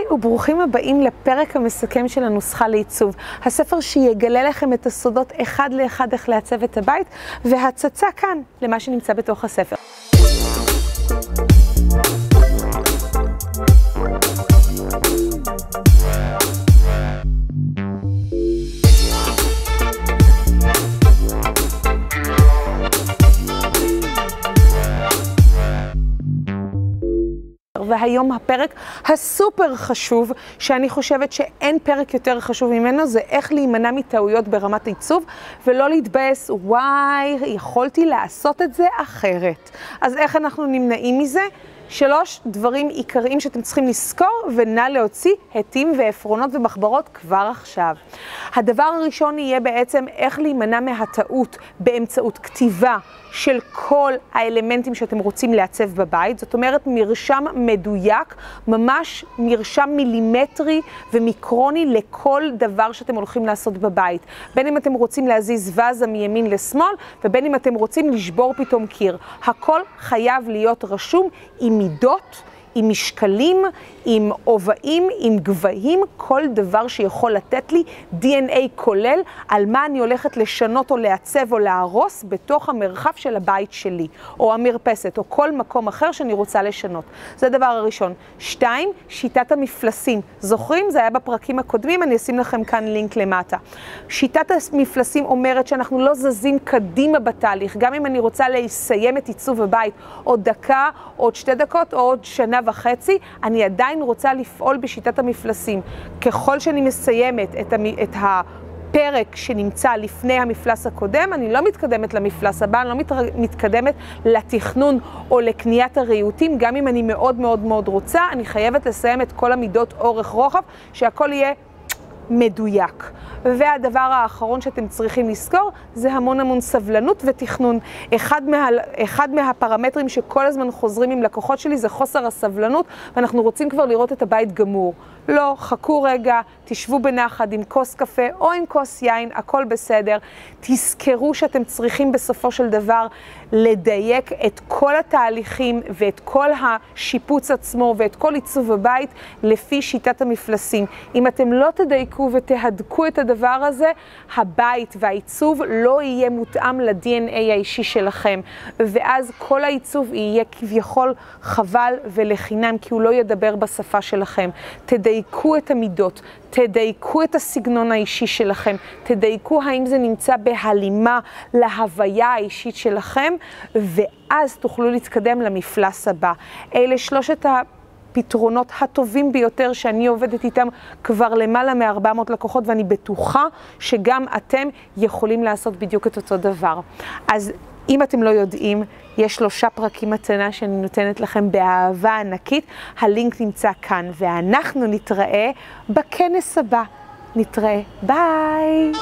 היי וברוכים הבאים לפרק המסכם של הנוסחה לעיצוב. הספר שיגלה לכם את הסודות אחד לאחד איך לעצב את הבית, והצצה כאן למה שנמצא בתוך הספר. והיום הפרק הסופר חשוב, שאני חושבת שאין פרק יותר חשוב ממנו, זה איך להימנע מטעויות ברמת עיצוב, ולא להתבאס, וואי, יכולתי לעשות את זה אחרת. אז איך אנחנו נמנעים מזה? שלוש דברים עיקריים שאתם צריכים לזכור, ונא להוציא עטים ועפרונות ומחברות כבר עכשיו. הדבר הראשון יהיה בעצם איך להימנע מהטעות באמצעות כתיבה של כל האלמנטים שאתם רוצים לעצב בבית. זאת אומרת, מרשם מדויק, ממש מרשם מילימטרי ומיקרוני לכל דבר שאתם הולכים לעשות בבית. בין אם אתם רוצים להזיז ואזה מימין לשמאל, ובין אם אתם רוצים לשבור פתאום קיר. הכל חייב להיות רשום עם מידות. עם משקלים, עם עובעים, עם גבהים, כל דבר שיכול לתת לי DNA כולל על מה אני הולכת לשנות או לעצב או להרוס בתוך המרחב של הבית שלי, או המרפסת, או כל מקום אחר שאני רוצה לשנות. זה הדבר הראשון. שתיים, שיטת המפלסים. זוכרים? זה היה בפרקים הקודמים, אני אשים לכם כאן לינק למטה. שיטת המפלסים אומרת שאנחנו לא זזים קדימה בתהליך, גם אם אני רוצה לסיים את עיצוב הבית עוד דקה, עוד שתי דקות, או עוד שנה וחצי, אני עדיין רוצה לפעול בשיטת המפלסים. ככל שאני מסיימת את, המ... את הפרק שנמצא לפני המפלס הקודם, אני לא מתקדמת למפלס הבא, אני לא מת... מתקדמת לתכנון או לקניית הריהוטים, גם אם אני מאוד מאוד מאוד רוצה, אני חייבת לסיים את כל המידות אורך רוחב, שהכל יהיה מדויק. והדבר האחרון שאתם צריכים לזכור זה המון המון סבלנות ותכנון. אחד, מה, אחד מהפרמטרים שכל הזמן חוזרים עם לקוחות שלי זה חוסר הסבלנות, ואנחנו רוצים כבר לראות את הבית גמור. לא, חכו רגע, תשבו בנחת עם כוס קפה או עם כוס יין, הכל בסדר. תזכרו שאתם צריכים בסופו של דבר לדייק את כל התהליכים ואת כל השיפוץ עצמו ואת כל עיצוב הבית לפי שיטת המפלסים. אם אתם לא תדייקו ותהדקו את הדבר הזה, הבית והעיצוב לא יהיה מותאם ל-DNA האישי שלכם. ואז כל העיצוב יהיה כביכול חבל ולחינם, כי הוא לא ידבר בשפה שלכם. תדייקו את המידות, תדייקו את הסגנון האישי שלכם, תדייקו האם זה נמצא בהלימה להוויה האישית שלכם, ואז תוכלו להתקדם למפלס הבא. אלה שלושת ה... הפתרונות הטובים ביותר שאני עובדת איתם כבר למעלה מ-400 לקוחות, ואני בטוחה שגם אתם יכולים לעשות בדיוק את אותו דבר. אז אם אתם לא יודעים, יש שלושה פרקים מתנה שאני נותנת לכם באהבה ענקית, הלינק נמצא כאן, ואנחנו נתראה בכנס הבא. נתראה, ביי!